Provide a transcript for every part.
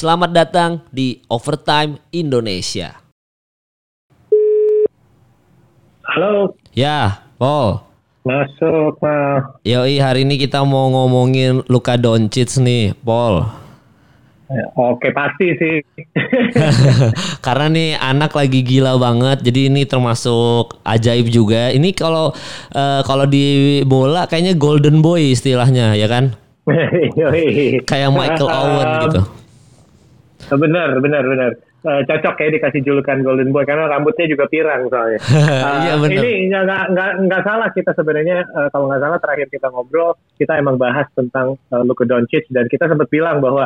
Selamat datang di Overtime Indonesia. Halo, Ya, Paul. masuk Mas. Yoi, hari ini kita mau ngomongin Luka Doncic nih, Paul. Ya, Oke pasti sih. Karena nih anak lagi gila banget, jadi ini termasuk ajaib juga. Ini kalau eh, kalau di bola kayaknya golden boy istilahnya, ya kan? Kayak Michael Owen gitu. Bener, bener, bener. Eh, cocok ya dikasih julukan Golden Boy karena rambutnya juga pirang soalnya. Eh, Iya, bener. Ini nggak nggak salah kita sebenarnya eh, kalau nggak salah terakhir kita ngobrol kita emang bahas tentang eh, Luka Doncic dan kita sempat bilang bahwa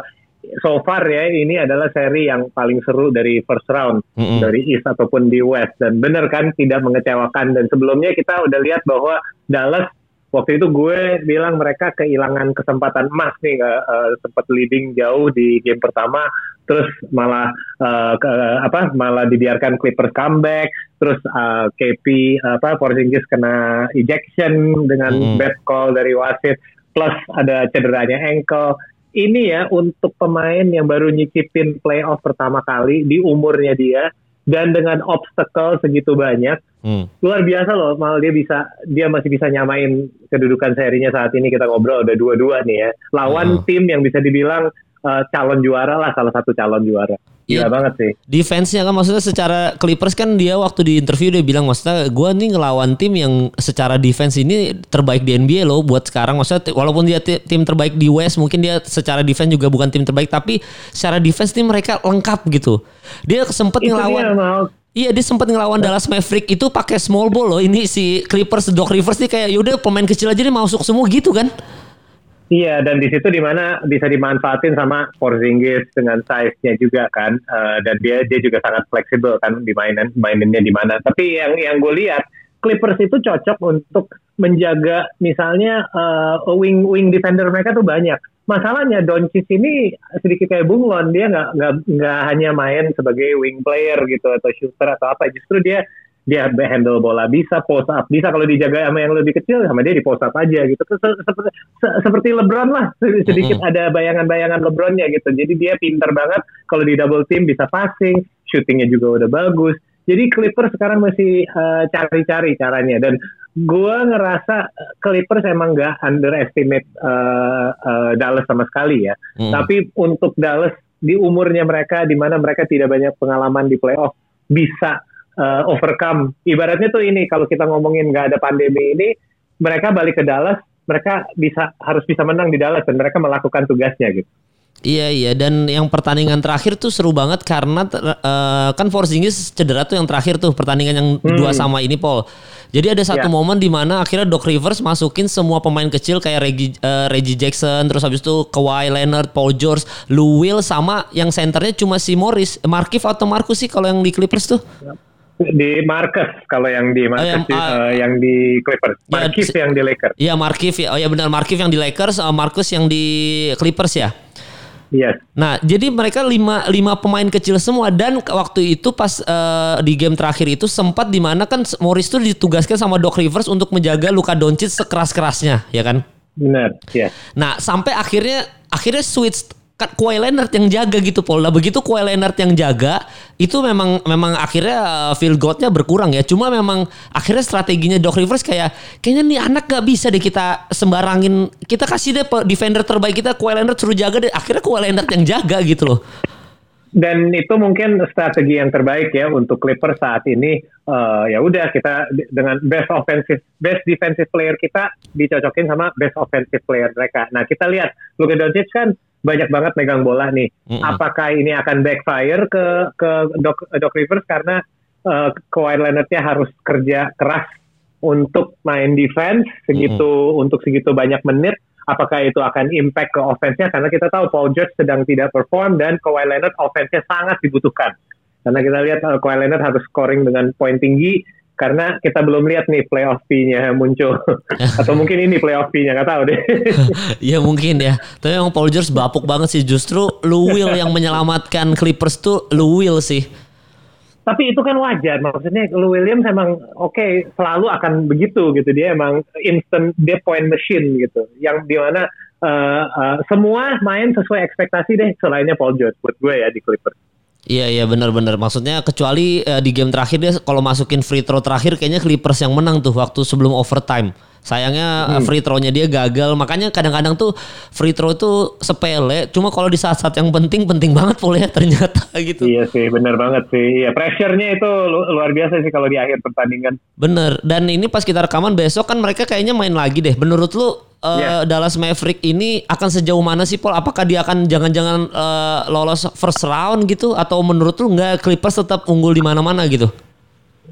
so far ya ini adalah seri yang paling seru dari first round Mm-mm. dari East ataupun di West dan bener kan tidak mengecewakan dan sebelumnya kita udah lihat bahwa Dallas waktu itu gue bilang mereka kehilangan kesempatan emas nih nggak eh, sempat leading jauh di game pertama terus malah eh, ke- apa malah dibiarkan Clippers comeback terus eh, KP apa Porzingis kena ejection dengan Mm-mm. bad call dari wasit plus ada cederanya ankle ini ya untuk pemain yang baru nyicipin playoff pertama kali di umurnya dia dan dengan obstacle segitu banyak Hmm. luar biasa loh malah dia bisa dia masih bisa nyamain kedudukan serinya saat ini kita ngobrol udah dua-dua nih ya lawan Hmm. tim yang bisa dibilang eh, calon juara lah salah satu calon juara Iya. banget sih Defense-nya kan maksudnya secara Clippers kan dia waktu di interview dia bilang maksudnya gue nih ngelawan tim yang secara defense ini terbaik di NBA loh buat sekarang maksudnya walaupun dia ti- tim terbaik di West mungkin dia secara defense juga bukan tim terbaik tapi secara defense nih mereka lengkap gitu. Dia sempet itu ngelawan dia Iya dia sempat ngelawan Dallas Maverick itu pakai small ball loh. Ini si Clippers Doc Rivers nih kayak yaudah pemain kecil aja nih masuk semua gitu kan. Iya, dan di situ di mana bisa dimanfaatin sama Porzingis dengan size-nya juga kan, Eh, dan dia dia juga sangat fleksibel kan di mainan maininnya di mana. Tapi yang yang gue lihat Clippers itu cocok untuk menjaga misalnya eh, wing wing defender mereka tuh banyak. Masalahnya Doncic ini sedikit kayak bunglon, dia nggak nggak nggak hanya main sebagai wing player gitu atau shooter atau apa, justru dia dia handle bola bisa, post up bisa kalau dijaga sama yang lebih kecil sama dia di post up aja gitu. Se- se- Seperti, se- seperti LeBron lah, sedikit ada bayangan-bayangan LeBronnya gitu. Jadi dia pinter banget kalau di double team bisa passing, shootingnya juga udah bagus. Jadi Clippers sekarang masih eh, cari-cari caranya dan gue ngerasa eh, Clippers emang nggak underestimate eh, eh, Dallas sama sekali ya. Hmm. Tapi untuk Dallas di umurnya mereka, di mana mereka tidak banyak pengalaman di playoff, bisa uh, overcome. Ibaratnya tuh ini, kalau kita ngomongin nggak ada pandemi ini, mereka balik ke Dallas, mereka bisa harus bisa menang di Dallas dan mereka melakukan tugasnya gitu. Iya iya dan yang pertandingan terakhir tuh seru banget karena ter- eh, kan Porzingis cedera tuh yang terakhir tuh pertandingan yang dua sama ini Paul. Jadi ada satu Ya. momen di mana akhirnya Doc Rivers masukin semua pemain kecil kayak Reggie, eh, Reggie Jackson terus habis itu Kawhi Leonard, Paul George, Lou Will sama yang senternya cuma si Morris, Markif atau Marcus sih kalau yang di Clippers tuh. Di Marcus kalau yang di Marcus yang, di- ah. uh, yang di Clippers, Ya, si- yang di Lakers. Iya Markif ya. Oh ya benar Markif yang di Lakers, eh, Marcus yang di Clippers ya. Yes. Nah, jadi mereka lima, lima pemain kecil semua dan waktu itu pas eh, di game terakhir itu sempat di mana kan Morris tuh ditugaskan sama Doc Rivers untuk menjaga Luka Doncic sekeras-kerasnya, ya kan? Benar, yes. Nah, sampai akhirnya akhirnya switch kan Kawhi Leonard yang jaga gitu Paul. Nah, begitu Kawhi Leonard yang jaga, itu memang memang akhirnya uh, field goalnya berkurang ya. Cuma memang akhirnya strateginya Doc Rivers kayak kayaknya nih anak gak bisa deh kita sembarangin. Kita kasih deh defender terbaik kita Kawhi Leonard suruh jaga deh. Akhirnya Kawhi Leonard yang jaga gitu loh. dan itu mungkin strategi yang terbaik ya untuk Clippers saat ini Eh, ya udah kita dengan best offensive best defensive player kita dicocokin sama best offensive player mereka. Nah kita lihat Luka Doncic kan banyak banget megang bola nih. Mm-mm. Apakah ini akan backfire ke ke Doc, Doc Rivers karena uh, Kawhi Leonard-nya harus kerja keras untuk main defense segitu untuk segitu banyak menit apakah itu akan impact ke offense-nya karena kita tahu Paul George sedang tidak perform dan Kawhi Leonard offense-nya sangat dibutuhkan. Karena kita lihat uh, Kawhi Leonard harus scoring dengan poin tinggi karena kita belum lihat nih playoff fee-nya muncul atau mungkin ini playoff fee-nya nggak tahu deh. Iya mungkin ya. Tapi emang Paul George bapuk banget sih. Justru Lou Will yang menyelamatkan Clippers tuh Lou Will sih. Tapi itu kan wajar, maksudnya Lou Williams emang oke selalu akan begitu gitu dia emang instant dia point machine gitu, yang di mana uh, uh, semua main sesuai ekspektasi deh selainnya Paul George buat gue ya di Clippers. Iya iya benar-benar maksudnya kecuali uh, di game terakhir dia kalau masukin free throw terakhir kayaknya Clippers yang menang tuh waktu sebelum overtime. Sayangnya hmm. free throw-nya dia gagal. Makanya kadang-kadang tuh free throw itu sepele. Cuma kalau di saat-saat yang penting penting banget boleh ya ternyata gitu. Iya sih, benar banget sih. Iya, pressure-nya itu luar biasa sih kalau di akhir pertandingan. Bener. Dan ini pas kita rekaman besok kan mereka kayaknya main lagi deh. Menurut lu uh, yeah. Dallas Maverick ini akan sejauh mana sih Paul? Apakah dia akan jangan-jangan uh, lolos first round gitu atau menurut lu nggak Clippers tetap unggul di mana-mana gitu?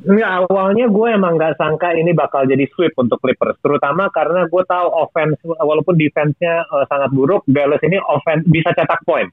Nggak, awalnya gue emang nggak sangka ini bakal jadi sweep untuk Clippers, terutama karena gue tahu offense walaupun defense-nya uh, sangat buruk, Dallas ini offense bisa cetak poin.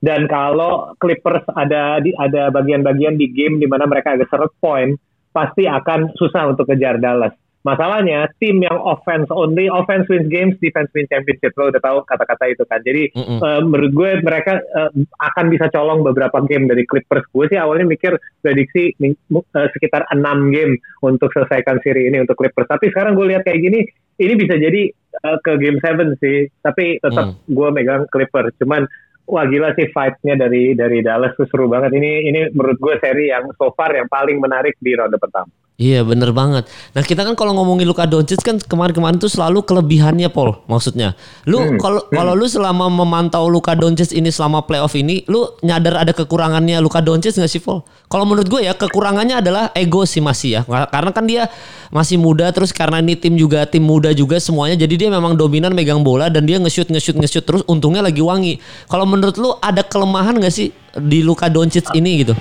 Dan kalau Clippers ada di ada bagian-bagian di game di mana mereka agak seret poin, pasti akan susah untuk kejar Dallas. Masalahnya tim yang offense only, offense wins games, defense wins championship. Lo udah tahu kata-kata itu kan. Jadi mm -hmm. uh, menurut gue mereka uh, akan bisa colong beberapa game dari Clippers. Gue sih awalnya mikir prediksi uh, sekitar 6 game untuk selesaikan seri ini untuk Clippers. Tapi sekarang gue lihat kayak gini, ini bisa jadi uh, ke game 7 sih. Tapi tetap mm. gue megang Clippers. Cuman wah gila sih fight-nya dari dari Dallas tuh seru banget. Ini ini menurut gue seri yang so far yang paling menarik di ronde pertama. Iya bener banget. Nah kita kan kalau ngomongin Luka Doncic kan kemarin-kemarin tuh selalu kelebihannya Paul. Maksudnya, lu hmm. kalau hmm. kalau lu selama memantau Luka Doncic ini selama playoff ini, lu nyadar ada kekurangannya Luka Doncic nggak sih Paul? Kalau menurut gue ya kekurangannya adalah ego sih masih ya. Karena kan dia masih muda terus karena ini tim juga tim muda juga semuanya. Jadi dia memang dominan megang bola dan dia nge-shoot nge-shoot nge-shoot terus untungnya lagi wangi. Kalau menurut lu ada kelemahan nggak sih di Luka Doncic ini gitu?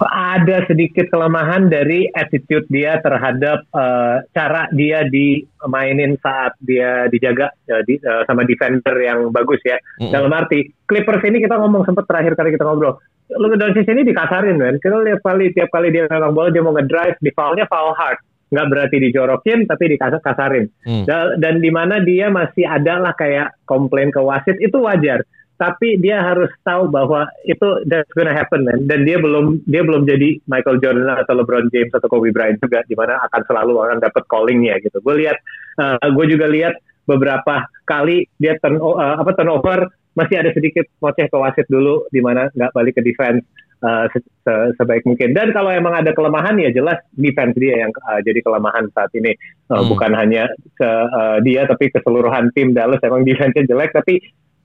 Ada sedikit kelemahan dari attitude dia terhadap uh, cara dia dimainin saat dia dijaga uh, di, uh, sama defender yang bagus ya. Mm -hmm. Dalam arti Clippers ini kita ngomong sempat terakhir kali kita ngobrol. Luka Doncic ini dikasarin kan. Kita lihat kali tiap kali dia megang bola dia mau ngedrive di foulnya foul hard. Nggak berarti dijorokin tapi dikasarin. Mm. Dan, dan di mana dia masih ada lah kayak komplain ke wasit itu wajar tapi dia harus tahu bahwa itu that's gonna happen man. dan dia belum dia belum jadi Michael Jordan atau LeBron James atau Kobe Bryant juga di mana akan selalu akan dapat callingnya gitu gue lihat uh, gue juga lihat beberapa kali dia turn uh, apa turnover masih ada sedikit ngoceh ke wasit dulu di mana nggak balik ke defense uh, se se sebaik mungkin dan kalau emang ada kelemahan ya jelas defense dia yang uh, jadi kelemahan saat ini uh, hmm. bukan hanya ke uh, dia tapi keseluruhan tim Dallas emang defense-nya jelek tapi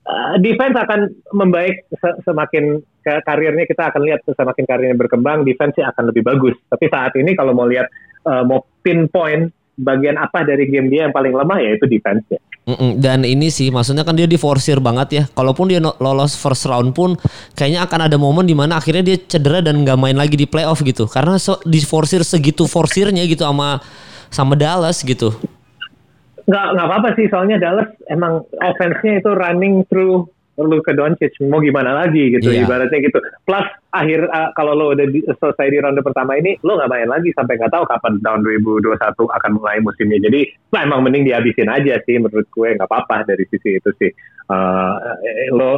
uh, defense akan membaik semakin karirnya kita akan lihat semakin karirnya berkembang defense akan lebih bagus tapi saat ini kalau mau lihat uh, mau pinpoint bagian apa dari game dia yang paling lemah ya itu defense ya. Dan ini sih maksudnya kan dia diforsir banget ya. Kalaupun dia lolos first round pun kayaknya akan ada momen di mana akhirnya dia cedera dan nggak main lagi di playoff gitu. Karena so, diforsir segitu forsirnya gitu sama sama Dallas gitu nggak nggak apa-apa sih soalnya Dallas emang offense-nya itu running through ke Doncic. Mau gimana lagi gitu yeah. ibaratnya gitu. Plus akhir uh, kalau lo udah di, selesai di ronde pertama ini lo nggak main lagi sampai nggak tahu kapan tahun 2021 akan mulai musimnya. Jadi nah, emang mending dihabisin aja sih menurut gue. Nggak apa-apa dari sisi itu sih. Uh, lo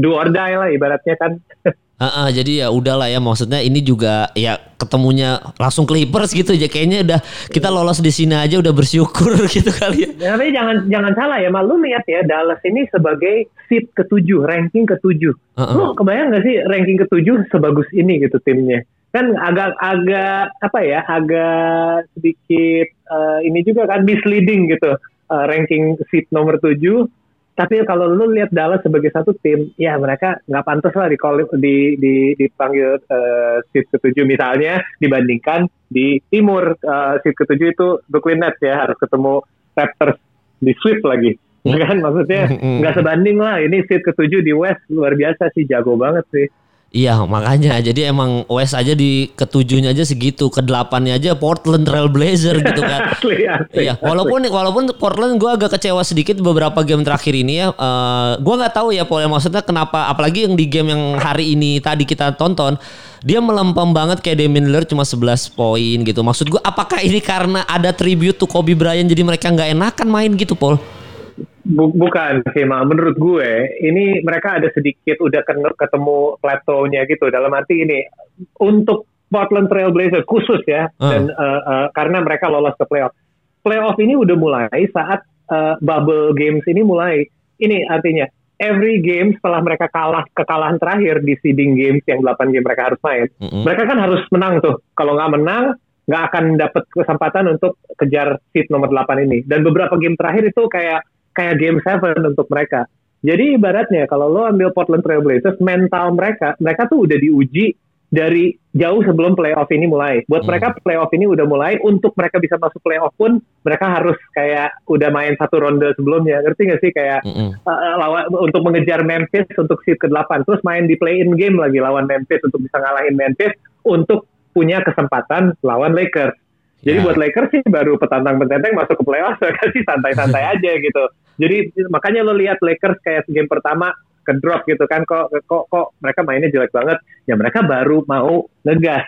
do or die lah ibaratnya kan Uh, uh, jadi ya udahlah ya maksudnya ini juga ya ketemunya langsung Clippers gitu aja kayaknya udah kita lolos di sini aja udah bersyukur gitu kali ya. ya tapi jangan jangan salah ya malu lihat ya Dallas ini sebagai seat ketujuh ranking ketujuh. Uh, uh. Lu kebayang gak sih ranking ketujuh sebagus ini gitu timnya? Kan agak agak apa ya agak sedikit uh, ini juga kan misleading gitu uh, ranking seat nomor tujuh tapi kalau lu lihat Dallas sebagai satu tim, ya mereka nggak pantas lah di, di, di dipanggil uh, seat ketujuh misalnya dibandingkan di timur uh, seat ketujuh itu Brooklyn Nets ya harus ketemu Raptors di sweep lagi. Hmm. Kan maksudnya hmm. nggak sebanding lah. Ini seat ketujuh di West luar biasa sih jago banget sih. Iya makanya jadi emang West aja di ketujuhnya aja segitu ke delapannya aja Portland Trail Blazer gitu kan. asli, asli, iya walaupun walaupun Portland gue agak kecewa sedikit beberapa game terakhir ini ya. Uh, eh, gue nggak tahu ya Paul maksudnya kenapa apalagi yang di game yang hari ini tadi kita tonton dia melempem banget kayak Damian Lillard cuma 11 poin gitu. Maksud gue apakah ini karena ada tribute to Kobe Bryant jadi mereka nggak enakan main gitu Paul? Bukan sih mal menurut gue ini mereka ada sedikit udah ketemu plateaunya gitu dalam arti ini untuk Portland Trail Blazers khusus ya uh. dan uh, uh, karena mereka lolos ke playoff playoff ini udah mulai saat uh, bubble games ini mulai ini artinya every game setelah mereka kalah kekalahan terakhir di seeding games yang 8 game mereka harus main, mm -hmm. mereka kan harus menang tuh. Kalau nggak menang, nggak akan dapat kesempatan untuk kejar seed nomor 8 ini. Dan beberapa game terakhir itu kayak kayak game 7 untuk mereka. Jadi ibaratnya kalau lo ambil Portland Trail Blazers, mental mereka, mereka tuh udah diuji dari jauh sebelum playoff ini mulai. Buat hmm. mereka playoff ini udah mulai, untuk mereka bisa masuk playoff pun mereka harus kayak udah main satu ronde sebelumnya. Ngerti gak sih kayak hmm. uh, lawan untuk mengejar Memphis untuk seed ke-8, terus main di play-in game lagi lawan Memphis untuk bisa ngalahin Memphis untuk punya kesempatan lawan Lakers. Jadi yeah. buat Lakers sih baru petantang petenteng masuk ke playoff, sih santai-santai aja gitu. Jadi makanya lo lihat Lakers kayak game pertama ke drop gitu kan kok kok kok mereka mainnya jelek banget. Ya mereka baru mau ngegas.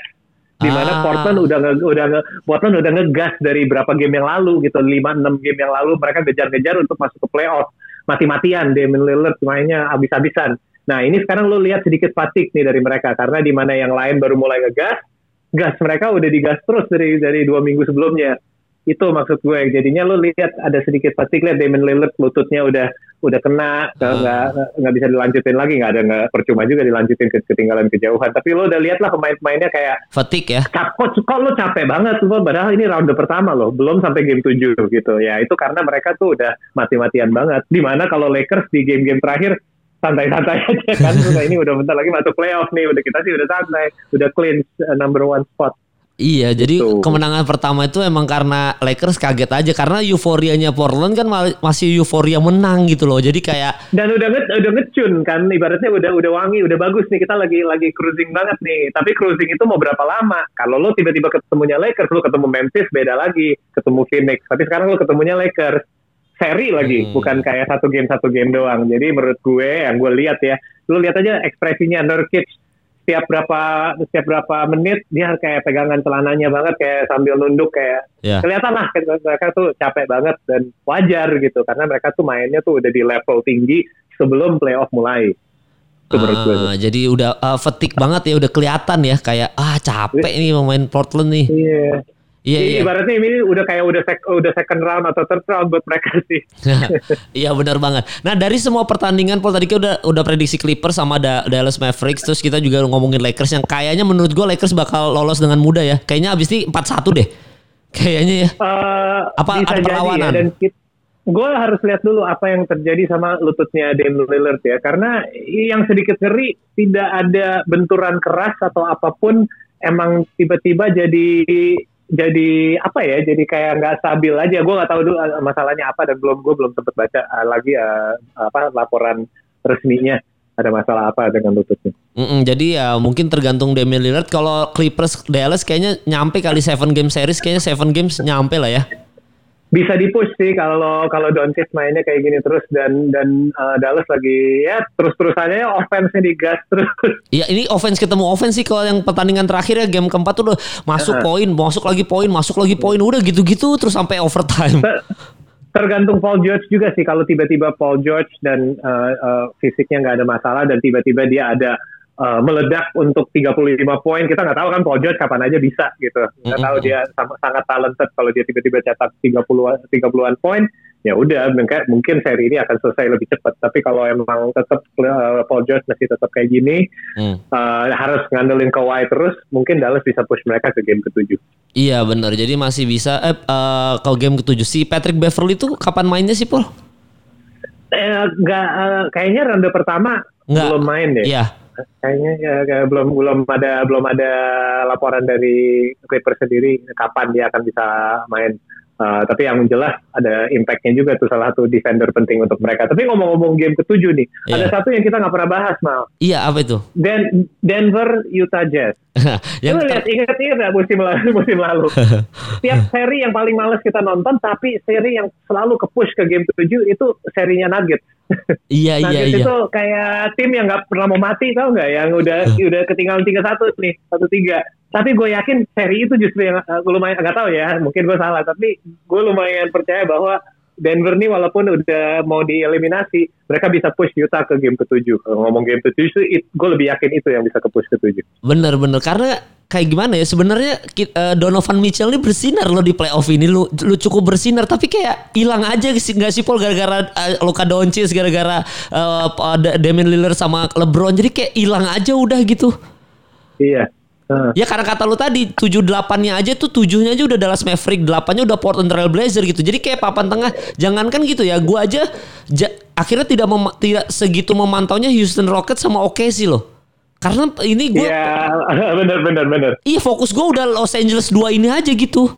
Di mana ah. Portland udah nge, udah nge, Portland udah ngegas dari berapa game yang lalu gitu 5 6 game yang lalu mereka ngejar-ngejar untuk masuk ke playoff. Mati-matian Damian Lillard mainnya habis-habisan. Nah ini sekarang lo lihat sedikit fatik nih dari mereka karena di mana yang lain baru mulai ngegas gas mereka udah digas terus dari dari dua minggu sebelumnya itu maksud gue. Jadinya lo lihat ada sedikit pasti lihat Damon Lillard lututnya udah udah kena nggak hmm. nggak bisa dilanjutin lagi nggak ada nggak percuma juga dilanjutin ke ketinggalan kejauhan. Tapi lo udah lihat lah pemain-pemainnya kayak fatigue ya? Kok, kok lo capek banget lo padahal ini round pertama lo belum sampai game 7 gitu. Ya itu karena mereka tuh udah mati-matian banget. Di mana kalau Lakers di game-game terakhir santai-santai aja kan. Ini udah bentar lagi masuk playoff nih udah kita sih udah santai udah clean uh, number one spot Iya, jadi gitu. kemenangan pertama itu emang karena Lakers kaget aja karena euforianya Portland kan masih euforia menang gitu loh. Jadi kayak dan udah nge udah ngecun kan ibaratnya udah udah wangi, udah bagus nih kita lagi lagi cruising banget nih. Tapi cruising itu mau berapa lama? Kalau lo tiba-tiba ketemunya Lakers, lo ketemu Memphis beda lagi, ketemu Phoenix. Tapi sekarang lo ketemunya Lakers seri lagi, hmm. bukan kayak satu game satu game doang. Jadi menurut gue yang gue lihat ya, lo lihat aja ekspresinya Nurkic setiap berapa setiap berapa menit dia kayak pegangan celananya banget kayak sambil nunduk kayak yeah. kelihatan lah mereka tuh capek banget dan wajar gitu karena mereka tuh mainnya tuh udah di level tinggi sebelum playoff mulai. uh, jadi udah uh, fatigue banget ya udah kelihatan ya kayak ah capek nih main Portland nih. Iya. Yeah. Iya, iya. Ibaratnya ini udah kayak udah sek, udah second round atau third round buat mereka sih. iya benar banget. Nah dari semua pertandingan Paul tadi kita udah udah prediksi Clippers sama da Dallas Mavericks terus kita juga ngomongin Lakers yang kayaknya menurut gue Lakers bakal lolos dengan mudah ya. Kayaknya abis ini 4-1 deh. Kayaknya ya. Uh, apa ada perlawanan? Ya, dan gue harus lihat dulu apa yang terjadi sama lututnya Damian Lillard ya karena yang sedikit ngeri tidak ada benturan keras atau apa pun emang tiba-tiba jadi jadi apa ya jadi kayak nggak stabil aja. Gue nggak tahu dulu eh, masalahnya apa dan belum gue belum sempat baca uh, lagi uh, apa laporan resminya ada masalah apa dengan lututnya. Mm -mm, jadi ya mungkin tergantung Damian Lillard. Kalau Clippers Dallas kayaknya nyampe kali seven game series kayaknya seven games nyampe lah ya bisa dipush sih kalau kalau Doncic mainnya kayak gini terus dan dan uh, Dallas lagi ya terus terusannya ya offense-nya digas terus. Iya ini offense ketemu offense sih kalau yang pertandingan terakhir ya game keempat tuh udah masuk uh. poin, masuk lagi poin, masuk lagi poin, udah gitu-gitu terus sampai overtime. tergantung Paul George juga sih kalau tiba-tiba Paul George dan uh, uh, fisiknya nggak ada masalah dan tiba-tiba dia ada uh, meledak untuk 35 poin kita nggak tahu kan Paul George kapan aja bisa gitu nggak tahu dia sangat talented kalau dia tiba-tiba cetak 30 30-an poin ya udah mungkin seri ini akan selesai lebih cepat tapi kalau emang tetap uh, Paul George masih tetap kayak gini hmm. uh, harus ngandelin Kawhi terus mungkin Dallas bisa push mereka ke game ketujuh iya benar jadi masih bisa eh, uh, kalau game ketujuh si Patrick Beverly itu kapan mainnya sih Paul? Eh, gak, uh, kayaknya ronde pertama Nggak. belum main deh. Iya kayaknya ya, kayak belum belum ada belum ada laporan dari Clippers sendiri kapan dia akan bisa main. Uh, tapi yang jelas ada impactnya juga tuh salah satu defender penting untuk mereka. Tapi ngomong-ngomong game ketujuh nih, yeah. ada satu yang kita nggak pernah bahas mal. Iya apa itu? Den Denver Utah Jazz. yang Lu lihat ingat ingat musim lalu musim lalu. Tiap seri yang paling males kita nonton, tapi seri yang selalu ke push ke game ketujuh itu serinya Nuggets. iya iya iya. itu kayak tim yang nggak pernah mau mati tau nggak yang udah udah ketinggalan tiga satu nih satu tiga. Tapi gue yakin seri itu justru yang uh, lumayan nggak tahu ya mungkin gue salah tapi gue lumayan percaya bahwa Denver nih walaupun udah mau dieliminasi, mereka bisa push Utah ke game ketujuh. Kalau ngomong game ketujuh, gue lebih yakin itu yang bisa ke push ketujuh. Bener bener karena kayak gimana ya sebenarnya uh, Donovan Mitchell ini bersinar lo di playoff ini lu lu cukup bersinar tapi kayak hilang aja sih nggak sih Paul gara-gara uh, Luka Doncic gara-gara uh, Damian Lillard sama LeBron jadi kayak hilang aja udah gitu. Iya. Uh. Ya karena kata lu tadi tujuh delapannya aja tuh tujuhnya aja udah Dallas Maverick, delapannya udah Portland Trail Blazer gitu. Jadi kayak papan tengah jangankan gitu ya, gua aja ja, akhirnya tidak mem, tidak segitu memantaunya Houston Rockets sama OKC loh. Karena ini gue Iya, benar benar benar. Iya, fokus gue udah Los Angeles dua ini aja gitu.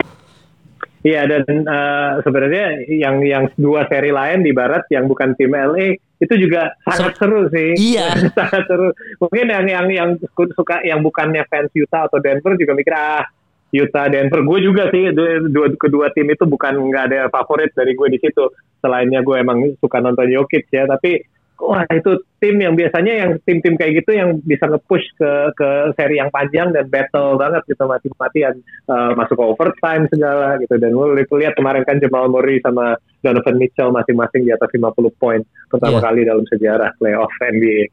Iya dan uh, sebenarnya yang yang dua seri lain di barat yang bukan tim LA itu juga sangat seru sih. Iya. sangat seru. Mungkin yang yang yang suka yang bukannya fans Utah atau Denver juga mikir ah Utah Denver gue juga sih dua, kedua tim itu bukan nggak ada favorit dari gue di situ. Selainnya gue emang suka nonton Jokic ya, tapi wah itu tim yang biasanya yang tim-tim kayak gitu yang bisa nge-push ke ke seri yang panjang dan battle banget gitu mati-matian uh, masuk ke overtime segala gitu dan lu lihat kemarin kan Jamal Murray sama Donovan Mitchell masing-masing di atas 50 poin pertama yeah. kali dalam sejarah playoff NBA.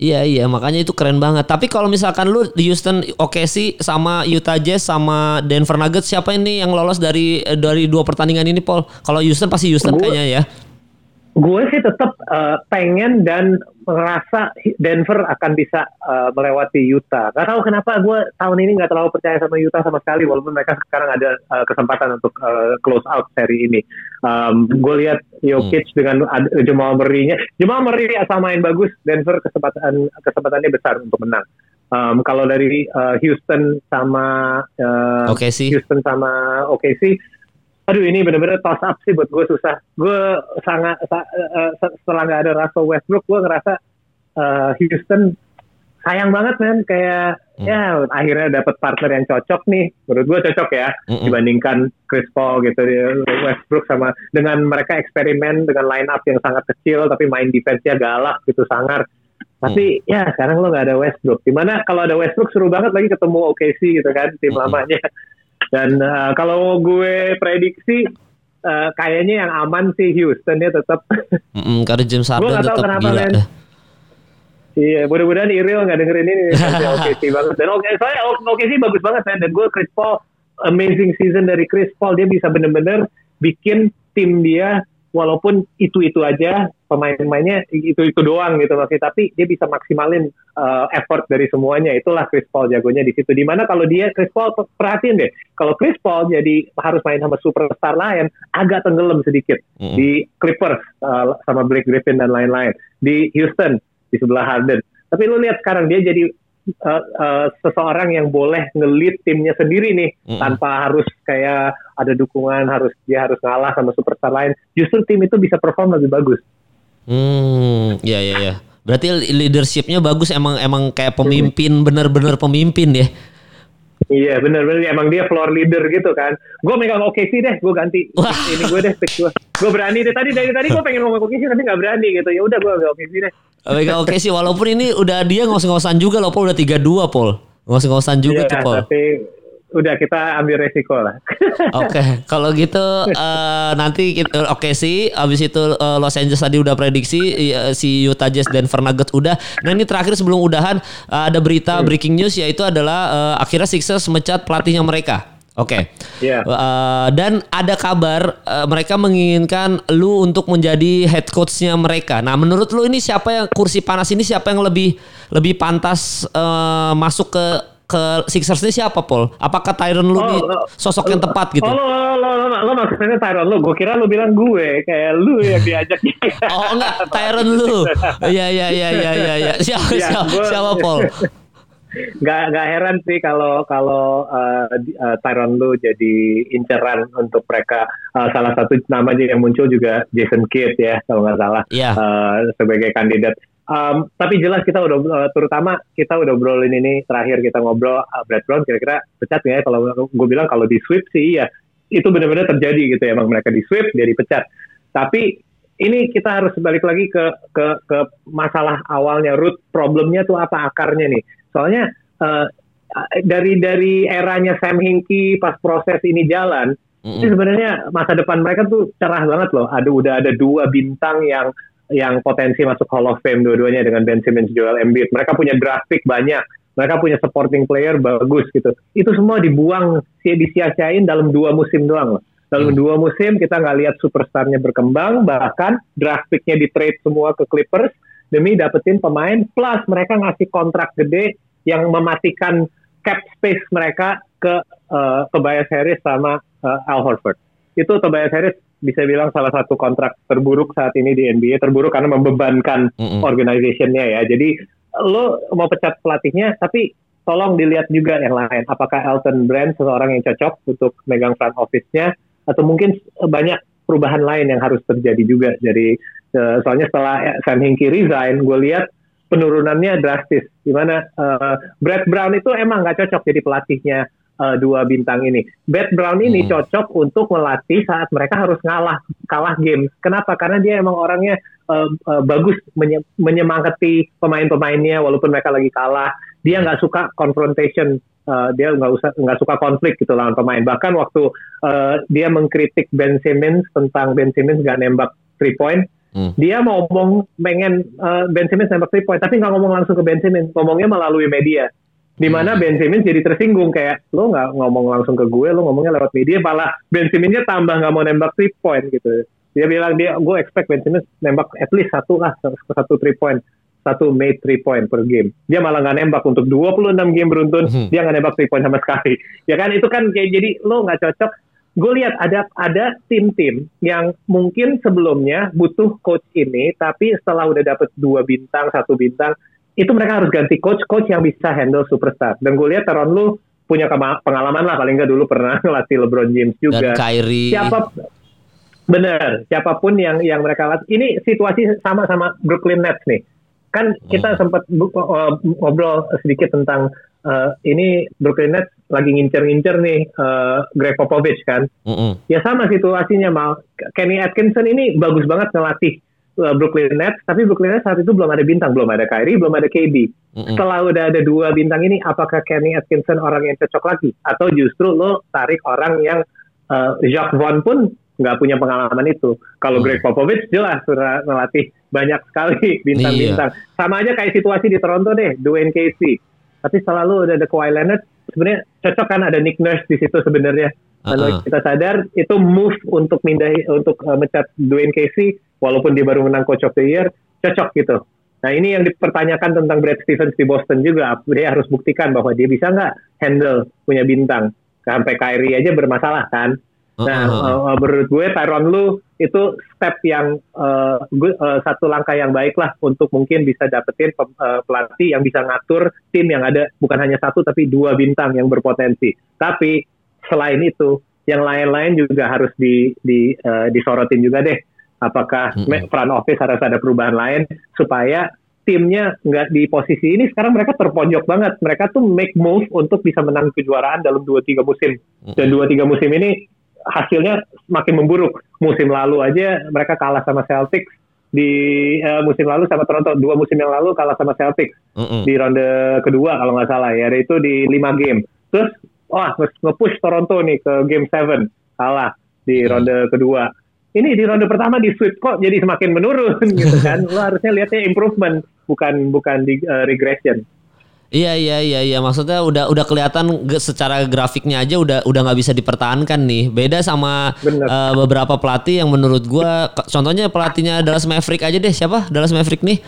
Iya iya makanya itu keren banget. Tapi kalau misalkan lu di Houston oke sih sama Utah Jazz sama Denver Nuggets siapa ini yang lolos dari dari dua pertandingan ini Paul? Kalau Houston pasti Houston Gua, kayaknya ya gue sih tetap uh, pengen dan merasa Denver akan bisa uh, melewati Utah. Gak tahu kenapa gue tahun ini nggak terlalu percaya sama Utah sama sekali, walaupun mereka sekarang ada uh, kesempatan untuk uh, close out seri ini. Um, gue lihat Jokic hmm. dengan uh, Jamal Murray-nya, Jamal Murray asal main bagus, Denver kesempatan kesempatannya besar untuk menang. Um, kalau dari uh, Houston sama uh, OKC. Houston sama OKC, aduh ini bener-bener toss up sih buat gue susah. Gue sangat uh, setelah nggak ada Russell Westbrook, gue ngerasa uh, Houston sayang banget men kayak hmm. ya akhirnya dapat partner yang cocok nih menurut gue cocok ya hmm. dibandingkan Chris Paul gitu Westbrook sama dengan mereka eksperimen dengan line up yang sangat kecil tapi main defense-nya galak gitu sangar tapi hmm. ya sekarang lo nggak ada Westbrook di mana kalau ada Westbrook seru banget lagi ketemu OKC gitu kan tim hmm. lamanya dan uh, kalau gue prediksi uh, kayaknya yang aman sih Houston ya tetap. Mm -mm, karena James Harden tetap kenapa, gila. Man. Iya, mudah-mudahan Iril nggak dengerin ini. Oke sih banget. Dan oke, okay, soalnya oke sih bagus banget kan. Dan gue Chris Paul amazing season dari Chris Paul dia bisa bener-bener bikin tim dia walaupun itu-itu aja pemain-pemainnya itu-itu doang gitu maksudnya. Tapi dia bisa maksimalin uh, effort dari semuanya. Itulah Chris Paul jagonya di situ. Di mana kalau dia Chris Paul perhatiin deh. Kalau Chris Paul jadi harus main sama superstar lain agak tenggelam sedikit. Mm. di Clippers uh, sama Blake Griffin dan lain-lain. Di Houston di sebelah Harden. Tapi lu lihat sekarang dia jadi uh, uh, seseorang yang boleh ngelit timnya sendiri nih. Mm -hmm. tanpa harus kayak ada dukungan harus dia harus ngalah sama superstar lain. Justru tim itu bisa perform lebih bagus. Hmm, ya ya ya. Berarti leadershipnya bagus emang emang kayak pemimpin bener-bener pemimpin ya. Iya bener-bener emang dia floor leader gitu kan. Gue megang oke sih deh, gue ganti. Wah. Ini gue deh pick gue. Gue berani deh tadi dari tadi gue pengen ngomong oke sih tapi nggak berani gitu. Ya udah gue megang oke sih deh. Megang oke sih walaupun ini udah dia ngos-ngosan juga loh Paul udah tiga dua Paul. Ngos-ngosan juga iya, tuh Paul. Tapi udah kita ambil resiko lah. Oke, okay. kalau gitu uh, nanti kita oke okay sih abis itu uh, Los Angeles tadi udah prediksi uh, si Utah Jazz dan Nuggets udah. Nah ini terakhir sebelum udahan uh, ada berita hmm. breaking news yaitu adalah uh, akhirnya Sixers mecat pelatihnya mereka. Oke. Okay. Iya. Yeah. Uh, dan ada kabar uh, mereka menginginkan lu untuk menjadi head coachnya mereka. Nah, menurut lu ini siapa yang kursi panas ini siapa yang lebih lebih pantas uh, masuk ke ke Sixers ini siapa Paul? Apakah Tyron lu oh, oh, sosok yang tepat gitu? Oh, lo, lo, lo, lo, lo maksudnya Tyron lu? Gue kira lu bilang gue kayak lu yang diajak. oh enggak, Tyron lu. Iya iya iya iya iya. Ya. Siapa ya, siapa, gua, siapa Paul? Gak gak heran sih kalau kalau uh, uh, Tyron lu jadi inceran untuk mereka. Uh, salah satu nama yang muncul juga Jason Kidd ya kalau nggak salah yeah. uh, sebagai kandidat Um, tapi jelas kita udah uh, terutama kita udah obrolin ini terakhir kita ngobrol uh, Brad Brown kira-kira pecat ya kalau gue bilang kalau di sweep sih iya itu benar-benar terjadi gitu ya emang mereka di sweep jadi pecat tapi ini kita harus balik lagi ke ke ke masalah awalnya root problemnya tuh apa akarnya nih soalnya uh, dari dari eranya Sam Hinkie pas proses ini jalan Mm-hmm. Jadi sebenarnya masa depan mereka tuh cerah banget loh. Ada udah ada dua bintang yang yang potensi masuk Hall of Fame dua-duanya dengan Ben Simmons, Joel Embiid. Mereka punya draft pick banyak. Mereka punya supporting player bagus gitu. Itu semua dibuang, disia-siain dalam dua musim doang loh. Dalam hmm. dua musim kita nggak lihat superstarnya berkembang, bahkan draft picknya di trade semua ke Clippers demi dapetin pemain, plus mereka ngasih kontrak gede yang mematikan cap space mereka ke uh, Tobias Harris sama uh, Al Horford. Itu Tobias Harris bisa bilang salah satu kontrak terburuk saat ini di NBA terburuk karena membebankan mm-hmm. organizationnya ya. Jadi lo mau pecat pelatihnya, tapi tolong dilihat juga yang lain. Apakah Elton Brand seseorang yang cocok untuk megang front office-nya atau mungkin banyak perubahan lain yang harus terjadi juga. Jadi uh, soalnya setelah Sam Hinkie resign, gue lihat penurunannya drastis. Di mana uh, Brad Brown itu emang nggak cocok jadi pelatihnya uh, dua bintang ini. Brad Brown ini hmm. cocok untuk melatih saat mereka harus ngalah kalah game. Kenapa? Karena dia emang orangnya uh, uh, bagus menye menyemangati pemain-pemainnya walaupun mereka lagi kalah. Dia nggak suka confrontation. Uh, dia nggak usah nggak suka konflik gitu lawan pemain. Bahkan waktu uh, dia mengkritik Ben Simmons tentang Ben Simmons nggak nembak three point, Hmm. Dia mau ngomong pengen uh, Ben Simmons nembak three point, tapi nggak ngomong langsung ke Ben Simmons, ngomongnya melalui media di mana Ben Simmons jadi tersinggung kayak lo nggak ngomong langsung ke gue lo ngomongnya lewat media malah Ben Simmonsnya tambah nggak mau nembak three point gitu. Dia bilang dia gue expect Ben Simmons nembak at least satu lah satu three point satu made three point per game. Dia malah nggak nembak untuk 26 game beruntun hmm. dia nggak nembak three point sama sekali. Ya kan itu kan kayak jadi lo nggak cocok. Gue lihat ada ada tim-tim yang mungkin sebelumnya butuh coach ini tapi setelah udah dapet dua bintang satu bintang itu mereka harus ganti coach coach yang bisa handle superstar. Dan gue lihat Teron lu punya pengalaman lah paling nggak dulu pernah ngelatih LeBron James juga. Dan Kyrie. Siapa bener siapa pun yang yang mereka latih. Ini situasi sama sama Brooklyn Nets nih. Kan kita hmm. sempat uh, ngobrol sedikit tentang uh, ini Brooklyn Nets lagi ngincer-ngincer nih uh, Greg Popovich kan. Mm -hmm. ya sama situasinya mal. Kenny Atkinson ini bagus banget ngelatih Brooklyn Nets, tapi Brooklyn Nets saat itu belum ada bintang, belum ada Kyrie, belum ada KD. Mm-hmm. Setelah udah ada dua bintang ini, apakah Kenny Atkinson orang yang cocok lagi, atau justru lo tarik orang yang uh, Jacques Vaughn pun nggak punya pengalaman itu. Kalau mm. Greg Popovich jelas sudah melatih banyak sekali bintang-bintang. Iya. Sama aja kayak situasi di Toronto deh, Dwayne Casey. Tapi selalu udah ada Kawhi Leonard, sebenarnya cocok kan ada Nick Nurse di situ sebenarnya. Kalau uh -uh. kita sadar itu move untuk mindahi untuk uh, mencat Dwayne Casey walaupun dia baru menang Coach of the Year, cocok gitu. Nah ini yang dipertanyakan tentang Brad Stevens di Boston juga. Dia harus buktikan bahwa dia bisa nggak handle punya bintang. Sampai Kyrie aja bermasalah kan. Nah uh, uh, menurut gue Tyron Lu itu step yang uh, uh, satu langkah yang baik lah untuk mungkin bisa dapetin uh, pelatih yang bisa ngatur tim yang ada bukan hanya satu tapi dua bintang yang berpotensi. Tapi selain itu yang lain-lain juga harus di, di uh, disorotin juga deh apakah hmm. front office harus ada perubahan lain supaya timnya nggak di posisi ini sekarang mereka terpojok banget mereka tuh make move untuk bisa menang kejuaraan dalam dua tiga musim dan dua tiga musim ini hasilnya makin memburuk. Musim lalu aja mereka kalah sama Celtics di uh, musim lalu sama Toronto. Dua musim yang lalu kalah sama Celtics mm -hmm. di ronde kedua kalau nggak salah ya. Itu di lima game. Terus wah nge-push Toronto nih ke game seven. Kalah di ronde kedua. Ini di ronde pertama di sweep kok jadi semakin menurun gitu kan. Lo harusnya lihatnya improvement bukan bukan di uh, regression. Iya iya iya iya maksudnya udah udah kelihatan secara grafiknya aja udah udah nggak bisa dipertahankan nih. Beda sama uh, beberapa pelatih yang menurut gua contohnya pelatihnya Dallas Maverick aja deh. Siapa? Dallas Maverick nih.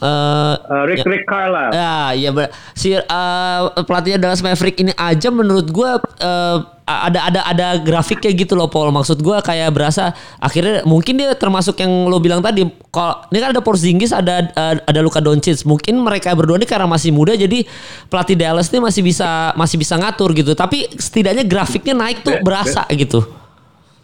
Uh, uh, Rick ya, Rick Carla. Ya, iya si uh, pelatihnya Dallas Maverick ini aja menurut gua uh, ada ada ada grafiknya gitu loh Paul. Maksud gue kayak berasa akhirnya mungkin dia termasuk yang lo bilang tadi kalau ini kan ada Porzingis ada ada Luka Doncic. Mungkin mereka berdua ini karena masih muda jadi pelatih Dallas ini masih bisa masih bisa ngatur gitu. Tapi setidaknya grafiknya naik tuh berasa gitu.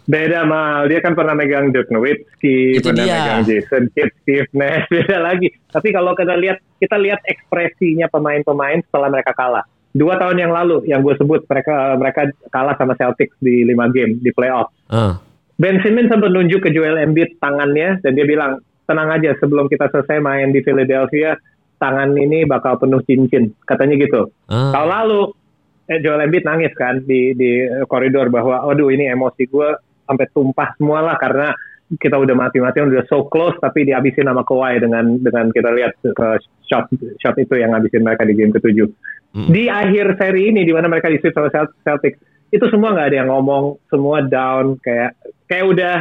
Beda mal dia kan pernah megang Dirk Nowitzki pernah dia. megang Jason Kidd Steve Nash beda lagi. Tapi kalau kita lihat kita lihat ekspresinya pemain-pemain setelah mereka kalah dua tahun yang lalu yang gue sebut mereka mereka kalah sama Celtics di lima game di playoff. Uh. Ben Simmons sempat nunjuk ke Joel Embiid tangannya dan dia bilang tenang aja sebelum kita selesai main di Philadelphia tangan ini bakal penuh cincin katanya gitu. Uh. Tahun lalu eh, Joel Embiid nangis kan di di koridor bahwa aduh ini emosi gue sampai tumpah semua lah karena kita udah mati-matian udah so close tapi dihabisin sama Kawhi dengan dengan kita lihat uh, shot shot itu yang ngabisin mereka di game ketujuh. Hmm. Di akhir seri ini di mana mereka di sama Celtics itu semua nggak ada yang ngomong, semua down kayak kayak udah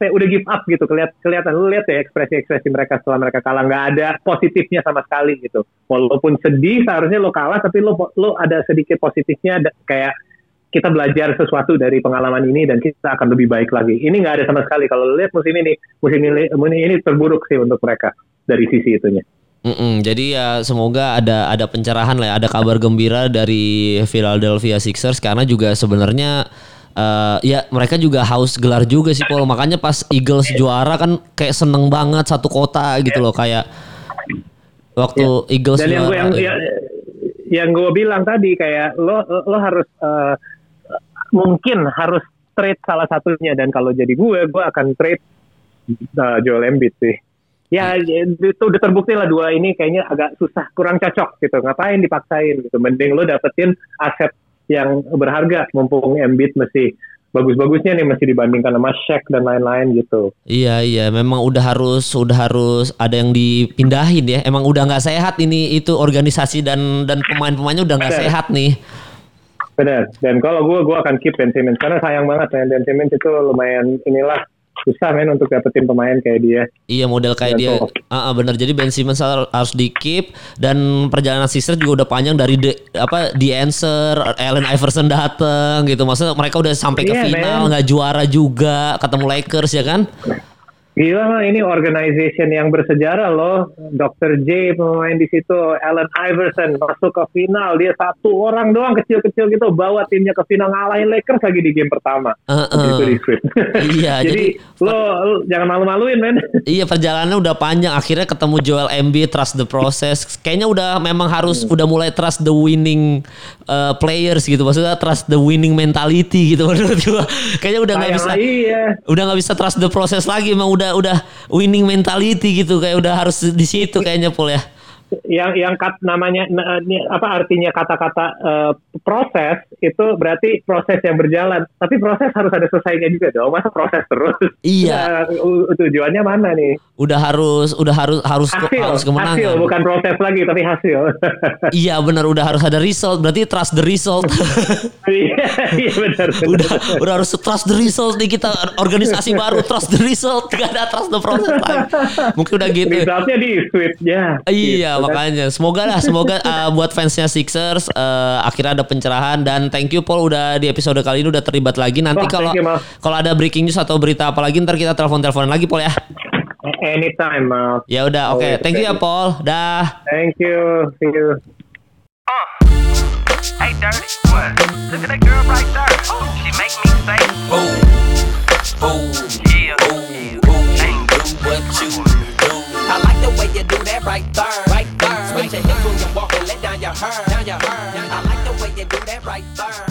saya udah give up gitu kelihatan kelihatan lu lihat ya ekspresi ekspresi mereka setelah mereka kalah nggak ada positifnya sama sekali gitu walaupun sedih seharusnya lo kalah tapi lo lo ada sedikit positifnya kayak kita belajar sesuatu dari pengalaman ini dan kita akan lebih baik lagi. Ini nggak ada sama sekali. Kalau lihat musim ini, musim ini, ini terburuk sih untuk mereka dari sisi itunya. Mm -mm, jadi ya semoga ada ada pencerahan lah, ya. ada kabar gembira dari Philadelphia Sixers karena juga sebenarnya uh, ya mereka juga haus gelar juga sih Paul. Makanya pas Eagles juara kan kayak seneng banget satu kota gitu loh kayak waktu yeah. Eagles Dan juara. yang gue yang, yang gue bilang tadi kayak lo lo harus uh, mungkin harus trade salah satunya. Dan kalau jadi gue gue akan trade uh, Joel Embiid sih. Ya itu udah terbukti lah dua ini kayaknya agak susah kurang cocok gitu. Ngapain dipaksain gitu? Mending lo dapetin aset yang berharga. Mumpung Embiid masih bagus-bagusnya nih masih dibandingkan sama Shaq dan lain-lain gitu. Iya iya, memang udah harus udah harus ada yang dipindahin ya. Emang udah nggak sehat ini itu organisasi dan dan pemain-pemainnya udah nggak sehat nih. Benar. Dan kalau gue, gue akan keep Ben Simmons karena sayang banget ya Ben Simmons itu lumayan inilah susah men untuk dapetin pemain kayak dia. Iya model kayak dia. Ah uh, bener. Jadi Ben Simmons harus di keep dan perjalanan Sixers juga udah panjang dari the, apa di answer Allen Iverson dateng gitu. Maksudnya mereka udah sampai ke yeah, final nggak juara juga ketemu Lakers ya kan? Gila ini organization yang bersejarah loh. Dr. J pemain di situ, Allen Iverson masuk ke final. Dia satu orang doang kecil-kecil gitu bawa timnya ke final ngalahin Lakers lagi di game pertama. Uh, uh. Itu di script. Iya, jadi, jadi lo, lo jangan malu-maluin men. Iya perjalanannya udah panjang. Akhirnya ketemu Joel Embiid, trust the process. Kayaknya udah memang harus hmm. udah mulai trust the winning uh, players gitu. Maksudnya trust the winning mentality gitu menurut gua. Kayaknya udah nggak bisa. Iya. Udah nggak bisa trust the process lagi. Emang udah udah winning mentality gitu kayak udah harus di situ kayaknya Paul ya yang yang kat, namanya apa artinya kata-kata uh, proses itu berarti proses yang berjalan. Tapi proses harus ada selesainya juga dong. Masa proses terus? Iya. Nah, tujuannya mana nih? Udah harus udah harus harus hasil, harus kemenangan. Hasil bukan proses lagi tapi hasil. Iya benar. Udah harus ada result. Berarti trust the result. Iya iya benar udah udah harus trust the result nih kita. Organisasi baru trust the result. Gak ada trust the process lagi. Mungkin udah gitu. Resultnya di switch ya iya gitu makanya semoga lah semoga uh, buat fansnya Sixers uh, akhirnya ada pencerahan dan thank you Paul udah di episode kali ini udah terlibat lagi nanti kalau oh, kalau ada breaking news atau berita apa lagi ntar kita telepon teleponan lagi Paul ya anytime Mal ya udah oke okay. thank you ya Paul dah thank you see you uh. Hey dirty, what? Look at that girl right there. Ooh, she make me say, boom, boom, yeah, boom, boom, ain't do what you do. I like the way you do that right there. Switch your hips down your hair. Down your hair. I like the way you do that right there.